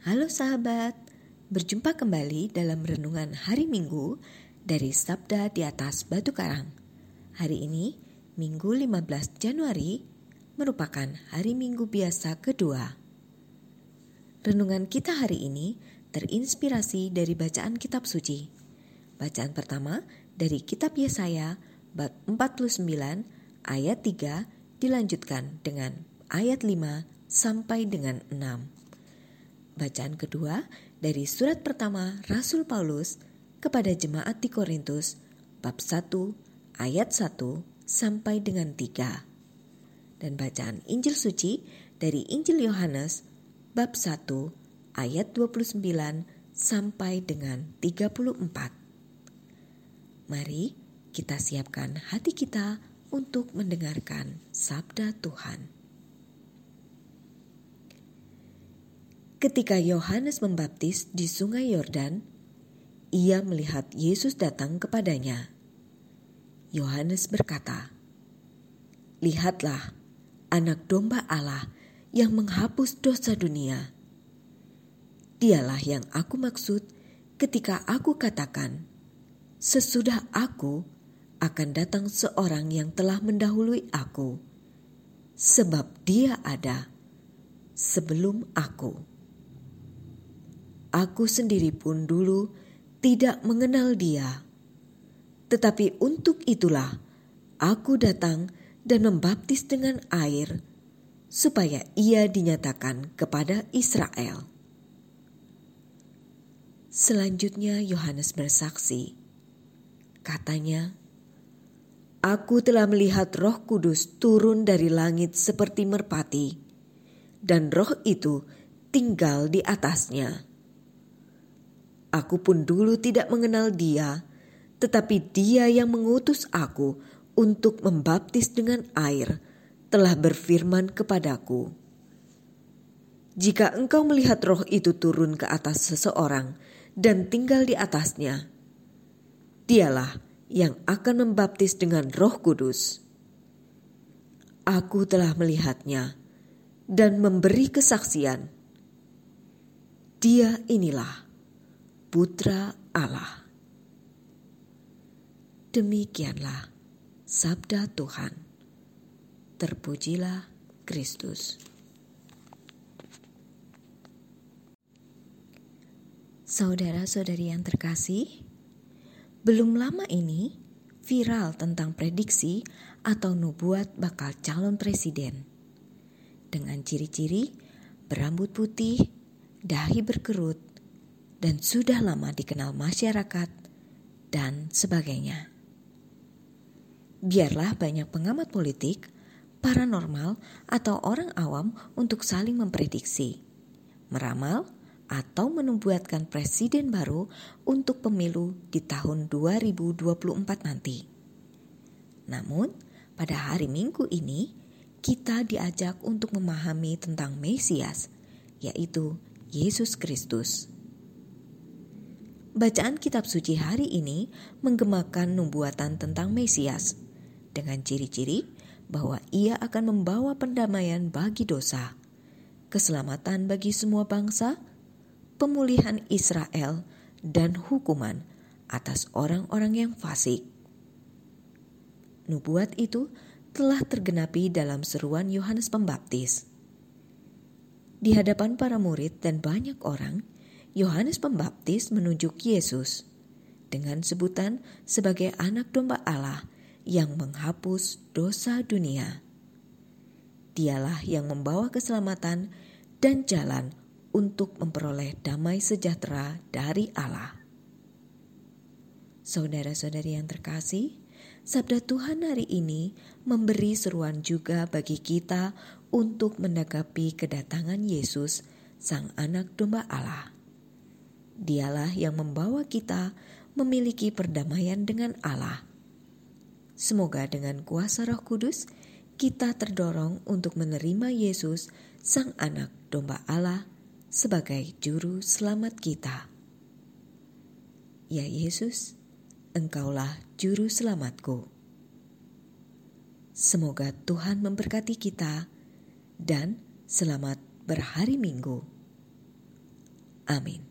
Halo sahabat, berjumpa kembali dalam renungan hari Minggu dari Sabda di atas Batu Karang. Hari ini, Minggu 15 Januari, merupakan hari Minggu biasa kedua. Renungan kita hari ini terinspirasi dari bacaan kitab suci. Bacaan pertama dari kitab Yesaya bab 49 ayat 3 dilanjutkan dengan ayat 5 sampai dengan 6. Bacaan kedua dari surat pertama Rasul Paulus kepada jemaat di Korintus bab 1 ayat 1 sampai dengan 3. Dan bacaan Injil suci dari Injil Yohanes bab 1 ayat 29 sampai dengan 34. Mari kita siapkan hati kita untuk mendengarkan sabda Tuhan. Ketika Yohanes membaptis di Sungai Yordan, ia melihat Yesus datang kepadanya. Yohanes berkata, "Lihatlah, Anak Domba Allah yang menghapus dosa dunia. Dialah yang aku maksud ketika aku katakan, sesudah aku akan datang seorang yang telah mendahului aku, sebab Dia ada sebelum aku." Aku sendiri pun dulu tidak mengenal dia. Tetapi untuk itulah aku datang dan membaptis dengan air, supaya ia dinyatakan kepada Israel. Selanjutnya Yohanes bersaksi. Katanya, Aku telah melihat roh kudus turun dari langit seperti merpati, dan roh itu tinggal di atasnya Aku pun dulu tidak mengenal dia, tetapi dia yang mengutus aku untuk membaptis dengan air telah berfirman kepadaku. Jika engkau melihat roh itu turun ke atas seseorang dan tinggal di atasnya, dialah yang akan membaptis dengan roh kudus. Aku telah melihatnya dan memberi kesaksian. Dia inilah Putra Allah. Demikianlah sabda Tuhan. Terpujilah Kristus. Saudara-saudari yang terkasih, belum lama ini viral tentang prediksi atau nubuat bakal calon presiden. Dengan ciri-ciri berambut putih, dahi berkerut, dan sudah lama dikenal masyarakat, dan sebagainya. Biarlah banyak pengamat politik, paranormal, atau orang awam untuk saling memprediksi, meramal, atau menubuatkan presiden baru untuk pemilu di tahun 2024 nanti. Namun, pada hari Minggu ini, kita diajak untuk memahami tentang Mesias, yaitu Yesus Kristus. Bacaan kitab suci hari ini menggemakan nubuatan tentang Mesias dengan ciri-ciri bahwa ia akan membawa pendamaian bagi dosa, keselamatan bagi semua bangsa, pemulihan Israel, dan hukuman atas orang-orang yang fasik. Nubuat itu telah tergenapi dalam seruan Yohanes Pembaptis. Di hadapan para murid dan banyak orang, Yohanes Pembaptis menunjuk Yesus dengan sebutan sebagai anak domba Allah yang menghapus dosa dunia. Dialah yang membawa keselamatan dan jalan untuk memperoleh damai sejahtera dari Allah. Saudara-saudari yang terkasih, sabda Tuhan hari ini memberi seruan juga bagi kita untuk menanggapi kedatangan Yesus, Sang Anak Domba Allah. Dialah yang membawa kita memiliki perdamaian dengan Allah. Semoga dengan kuasa Roh Kudus kita terdorong untuk menerima Yesus, Sang Anak Domba Allah, sebagai Juru Selamat kita. Ya Yesus, Engkaulah Juru Selamatku. Semoga Tuhan memberkati kita dan selamat berhari Minggu. Amin.